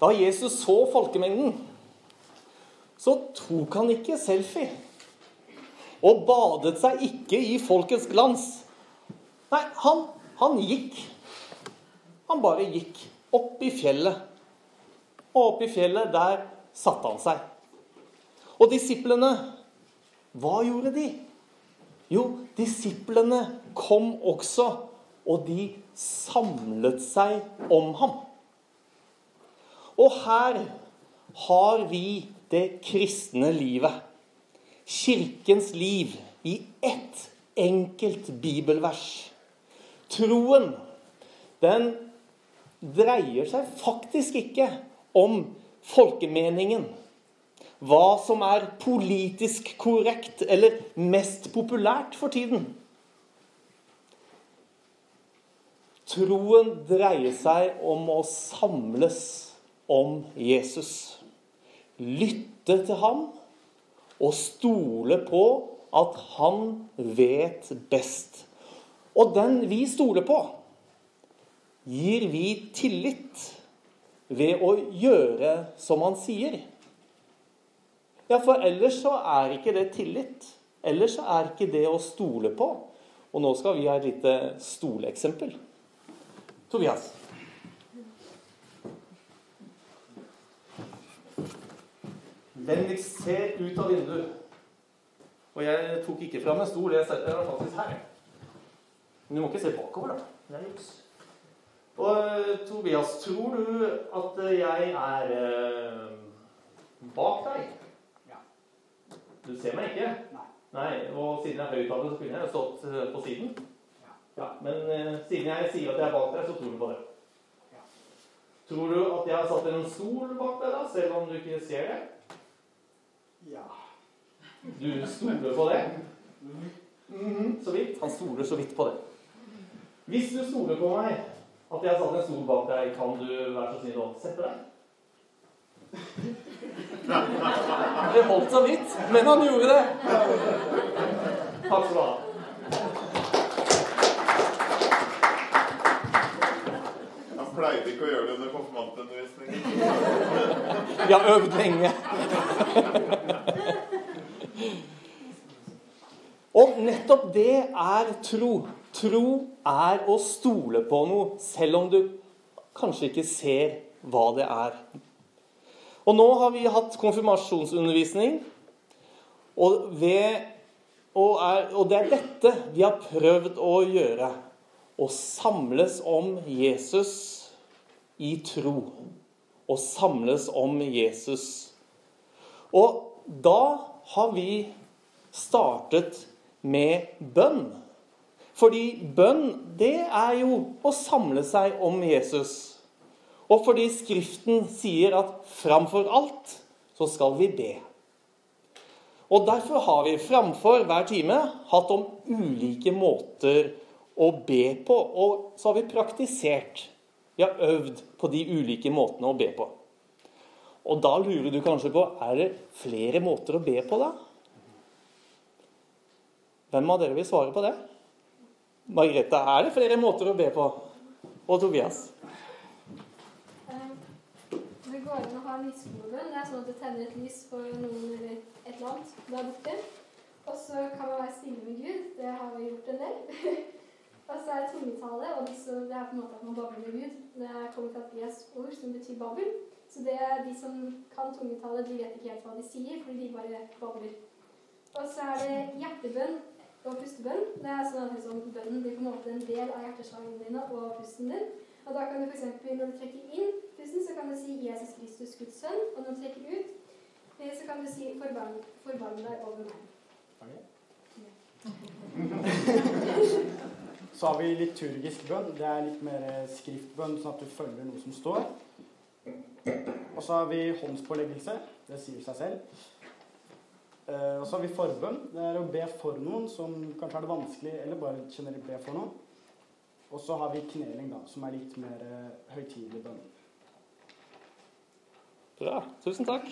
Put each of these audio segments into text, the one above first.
Da Jesus så folkemengden, så tok han ikke selfie. Og badet seg ikke i folkets glans. Nei, han, han gikk. Han bare gikk opp i fjellet. Og opp i fjellet, der satte han seg. Og disiplene, hva gjorde de? Jo, disiplene kom også, og de samlet seg om ham. Og her har vi det kristne livet. Kirkens liv i ett enkelt bibelvers. Troen, den dreier seg faktisk ikke om folkemeningen. Hva som er politisk korrekt eller mest populært for tiden. Troen dreier seg om å samles om Jesus. Lytte til ham og stole på at han vet best. Og den vi stoler på, gir vi tillit ved å gjøre som han sier. Ja, for ellers så er ikke det tillit. Ellers så er ikke det å stole på. Og nå skal vi ha et lite stoleeksempel. Tobias. Vennligst se ut av vinduet. Og jeg tok ikke fram en stol. Jeg setter den faktisk her. Men du må ikke se bakover, da. Det er juks. Og eh, Tobias, tror du at jeg er eh, bak deg? Ja. Du ser meg ikke? Nei. Nei, Og siden jeg er høyttaler, så kunne jeg stått eh, på siden? Ja. ja. Men eh, siden jeg sier at jeg er bak deg, så tror du på det? Ja. Tror du at jeg har satt en stol bak deg, da, selv om du ikke ser det? Ja. Du stoler på det? Mhm, så vidt. Han stoler så vidt på det. Hvis du stoler på meg, at jeg har satt en stol bak deg, kan du være så snill å sette deg? Det holdt så vidt, men han gjorde det. Takk skal du ha. Pleide ikke å gjøre det under konfirmantundervisningen. Vi har øvd lenge. Og nettopp det er tro. Tro er å stole på noe, selv om du kanskje ikke ser hva det er. Og nå har vi hatt konfirmasjonsundervisning, og, ved, og, er, og det er dette vi har prøvd å gjøre. Å samles om Jesus i tro. og samles om Jesus. Og da har vi startet med bønn. Fordi bønn, det er jo å samle seg om Jesus. Og fordi Skriften sier at framfor alt så skal vi be. Og derfor har vi framfor hver time hatt om ulike måter å be på. Og så har vi praktisert. Vi har øvd på de ulike måtene å be på. Og da lurer du kanskje på er det flere måter å be på, da? Hvem av dere vil svare på det? Margrethe, er det flere måter å be på? Og Tobias? Eh, Det går an å ha lyskolebønn. Det er sånn at du tenner et lys for noen eller et eller annet der borte. Og så kan man være stille med Gud. Det har vi gjort en del. og så er det tungetale, og så det er på en måte at man babler med Gud. Det kommer fra et gresk ord som betyr babbel. Så det er de som kan tungetale, de vet ikke helt hva de sier, fordi de bare babler. Og så er det hjertebønn og pustebønn. Det er sånn at liksom, Bønnen blir på en måte en del av hjerteslagene dine og pusten din. Og da kan du f.eks. når du trekker inn pusten, så kan du si 'Jesus Kristus, Guds sønn'. Og når du trekker ut, eh, så kan du si 'Forbarm, forbarm deg over meg'. Så har vi liturgisk bønn. Det er litt mer skriftbønn, sånn at du følger noe som står. Og så har vi håndspåleggelse. Det sier seg selv. Eh, Og så har vi forbønn. Det er å be for noen som kanskje har det vanskelig, eller bare generelt be for noen. Og så har vi kneling, da, som er litt mer eh, høytidelig bønn. Bra. Tusen takk.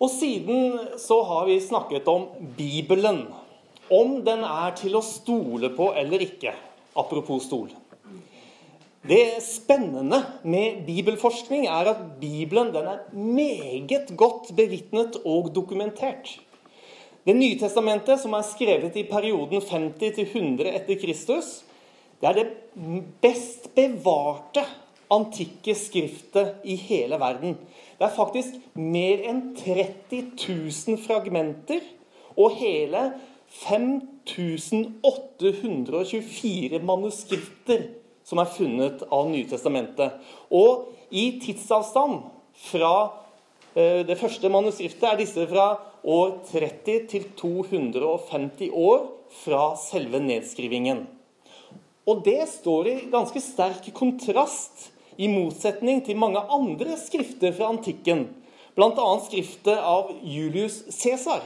Og siden så har vi snakket om Bibelen. om den er til å stole på eller ikke. Apropos stol. Det spennende med bibelforskning er at Bibelen er meget godt bevitnet og dokumentert. Det nye testamentet, som er skrevet i perioden 50 til 100 etter Kristus, det er det best bevarte antikke skriftet i hele verden. Det er faktisk mer enn 30 000 fragmenter og hele 5824 manuskripter som er funnet av Nytestamentet. Og i tidsavstand fra eh, det første manuskriptet er disse fra år 30 til 250 år fra selve nedskrivingen. Og det står i ganske sterk kontrast i motsetning til mange andre skrifter fra antikken, bl.a. skriftet av Julius Cæsar,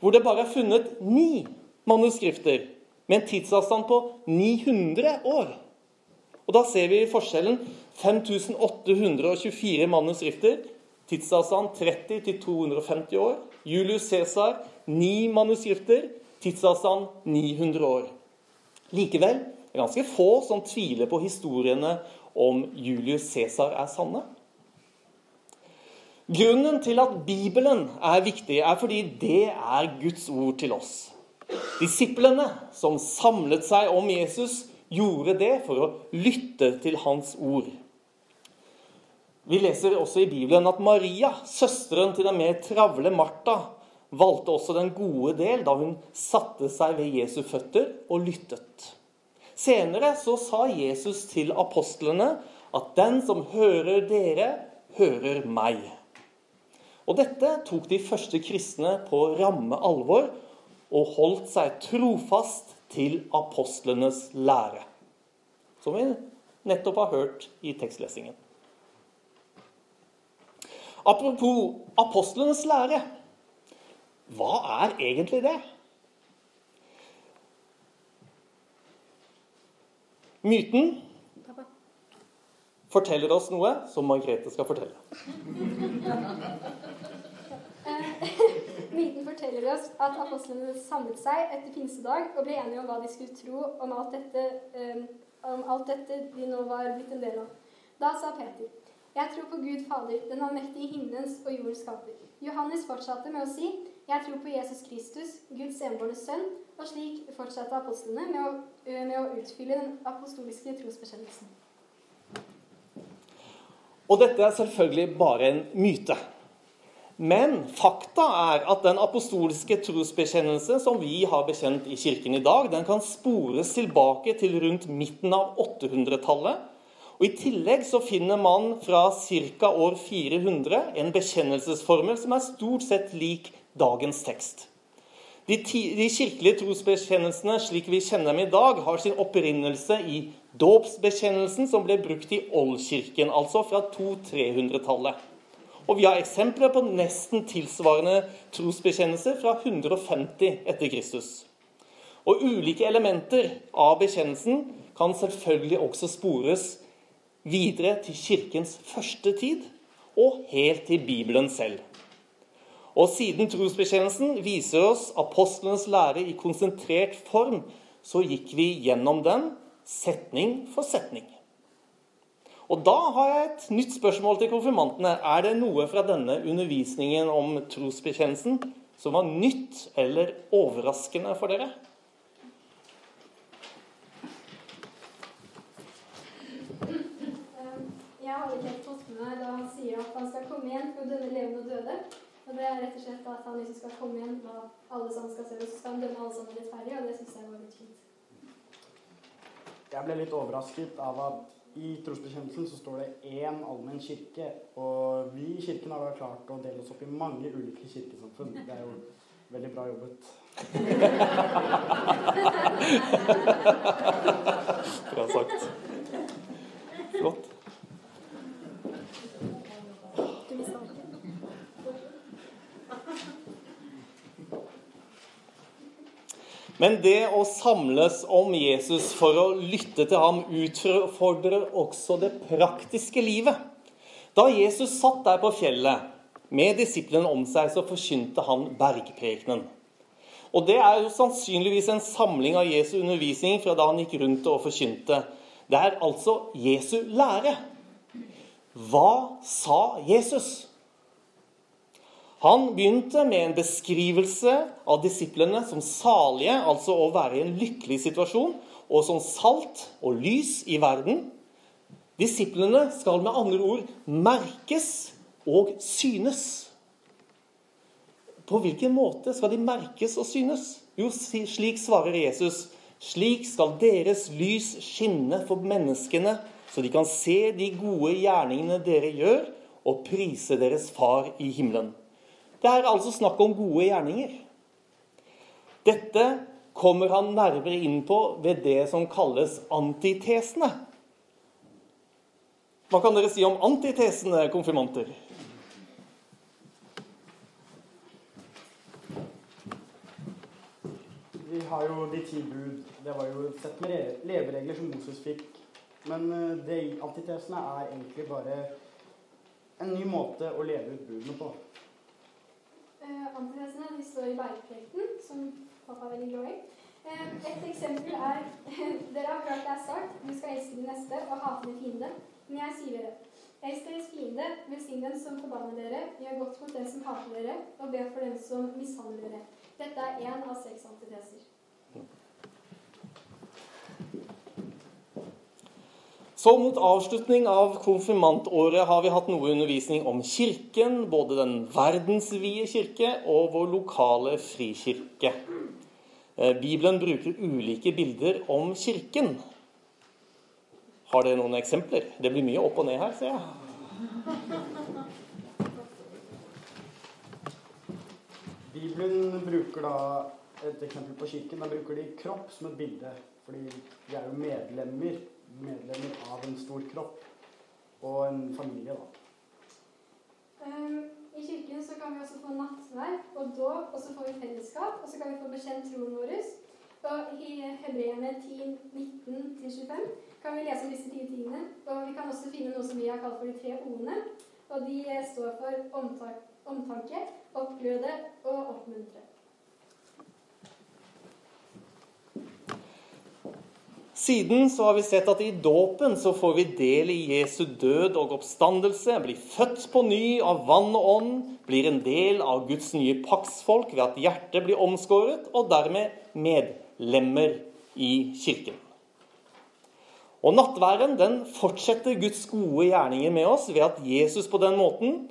hvor det bare er funnet ni manuskrifter med en tidsavstand på 900 år. Og Da ser vi forskjellen. 5824 manuskrifter, tidsavstand 30 til 250 år. Julius Cæsar, ni manuskrifter, tidsavstand 900 år. Likevel det er ganske få som tviler på historiene om Julius Cæsar er sanne. Grunnen til at Bibelen er viktig, er fordi det er Guds ord til oss. Disiplene som samlet seg om Jesus, gjorde det for å lytte til hans ord. Vi leser også i Bibelen at Maria, søsteren til den mer travle Martha, valgte også den gode del da hun satte seg ved Jesu føtter og lyttet. Senere så sa Jesus til apostlene at 'den som hører dere, hører meg'. Og Dette tok de første kristne på ramme alvor og holdt seg trofast til apostlenes lære. Som vi nettopp har hørt i tekstlesingen. Apropos apostlenes lære. Hva er egentlig det? Myten forteller oss noe som Margrethe skal fortelle. Myten forteller oss at apostlene samlet seg etter pinsedag og ble enige om hva de skulle tro om alt dette, um, om alt dette de nå var blitt en del av. Da sa Peter, 'Jeg tror på Gud Fader, den allmektige himmelens og jordens skaper.' Johannes fortsatte med å si, 'Jeg tror på Jesus Kristus, Guds enbårne sønn, og slik fortsatte apostlene med å, med å utfylle den apostoliske trosbekjennelsen. Og dette er selvfølgelig bare en myte. Men fakta er at den apostoliske trosbekjennelse som vi har bekjent i kirken i dag, den kan spores tilbake til rundt midten av 800-tallet. Og I tillegg så finner man fra ca. år 400 en bekjennelsesformel som er stort sett lik dagens tekst. De, de kirkelige trosbekjennelsene slik vi kjenner dem i dag, har sin opprinnelse i dåpsbekjennelsen som ble brukt i Oldkirken, altså fra 200-300-tallet. Og vi har eksempler på nesten tilsvarende trosbekjennelser fra 150 etter Kristus. Og ulike elementer av bekjennelsen kan selvfølgelig også spores videre til kirkens første tid og helt til Bibelen selv. Og siden trosbekjennelsen viser oss apostlenes lære i konsentrert form, så gikk vi gjennom den setning for setning. Og da har jeg et nytt spørsmål til konfirmantene. Er det noe fra denne undervisningen om trosbekjennelsen som var nytt eller overraskende for dere? Jeg har ikke helt fått med meg da han sier at han skal komme igjen for å dømme levende og døde. Og det er rett og slett at han liksom skal komme igjen og alle sammen skal se det, så skal han dømme alle sammen rettferdig, og det syns jeg var litt fint. Jeg ble litt overrasket av at i trosbekjennelsen så står det én allmenn kirke. Og vi i kirken har da klart å dele oss opp i mange ulike kirkesamfunn. Det er jo veldig bra jobbet. Bra sagt. Flott. Men det å samles om Jesus for å lytte til ham utfordrer også det praktiske livet. Da Jesus satt der på fjellet med disiplene om seg, så forkynte han bergprekenen. Og det er jo sannsynligvis en samling av Jesu undervisning fra da han gikk rundt og forkynte. Det er altså Jesu lære. Hva sa Jesus? Han begynte med en beskrivelse av disiplene som salige, altså å være i en lykkelig situasjon, og som salt og lys i verden. Disiplene skal med andre ord merkes og synes. På hvilken måte skal de merkes og synes? Jo, slik svarer Jesus. Slik skal deres lys skinne for menneskene, så de kan se de gode gjerningene dere gjør, og prise deres far i himmelen. Det er altså snakk om gode gjerninger. Dette kommer han nærmere inn på ved det som kalles antitesene. Hva kan dere si om antitesene, konfirmanter? Vi har jo de ti bud. Det var jo et sett med leveregler som Moses fikk. Men det de antitesene er egentlig bare en ny måte å leve ut budene på. Eh, antitesene de står i bergprekten, som pappa er veldig glad i. Eh, et eksempel er Dere har hørt det er sagt du skal elske din neste og hate din fiende. Men jeg sier dere Elsk deres fiende, velsign dem som forbanner dere, gjør godt mot dem som hater dere, og be for dem som mishandler dere. Dette er én av seks antiteser. Så mot avslutning av konfirmantåret har vi hatt noe undervisning om Kirken, både den verdensvide kirke og vår lokale frikirke. Eh, Bibelen bruker ulike bilder om Kirken. Har dere noen eksempler? Det blir mye opp og ned her, ser jeg. Bibelen bruker da et eksempel på kirken. Da bruker de kropp som et bilde. Fordi de er jo medlemmer, medlemmer av en stor kropp og en familie, da. Um, I kirken så kan vi også få nattverd og dåp, og så får vi fellesskap. Og så kan vi få bekjent troen vår. Og i Hebreerne 10, 19-25 kan vi lese om disse ti tingene. Og vi kan også finne noe som vi har kalt for de tre o-ene. Og de eh, står for omtanke, oppgløde og oppmuntre. Siden så har vi sett at i dåpen så får vi del i Jesu død og oppstandelse, blir født på ny av vann og ånd, blir en del av Guds nye paktsfolk ved at hjertet blir omskåret, og dermed medlemmer i kirken. Og nattværen den fortsetter Guds gode gjerninger med oss ved at Jesus på den måten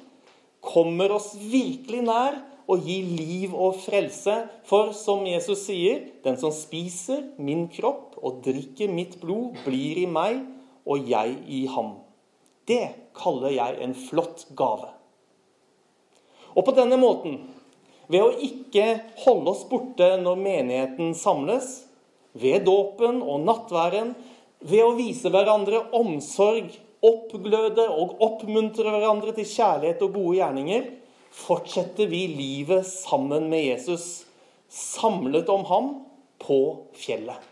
kommer oss virkelig nær og gi liv og frelse. For som Jesus sier, den som spiser min kropp og drikker mitt blod, blir i meg og jeg i ham. Det kaller jeg en flott gave. Og på denne måten, ved å ikke holde oss borte når menigheten samles, ved dåpen og nattværen, ved å vise hverandre omsorg, oppgløde og oppmuntre hverandre til kjærlighet og gode gjerninger, fortsetter vi livet sammen med Jesus, samlet om ham på fjellet.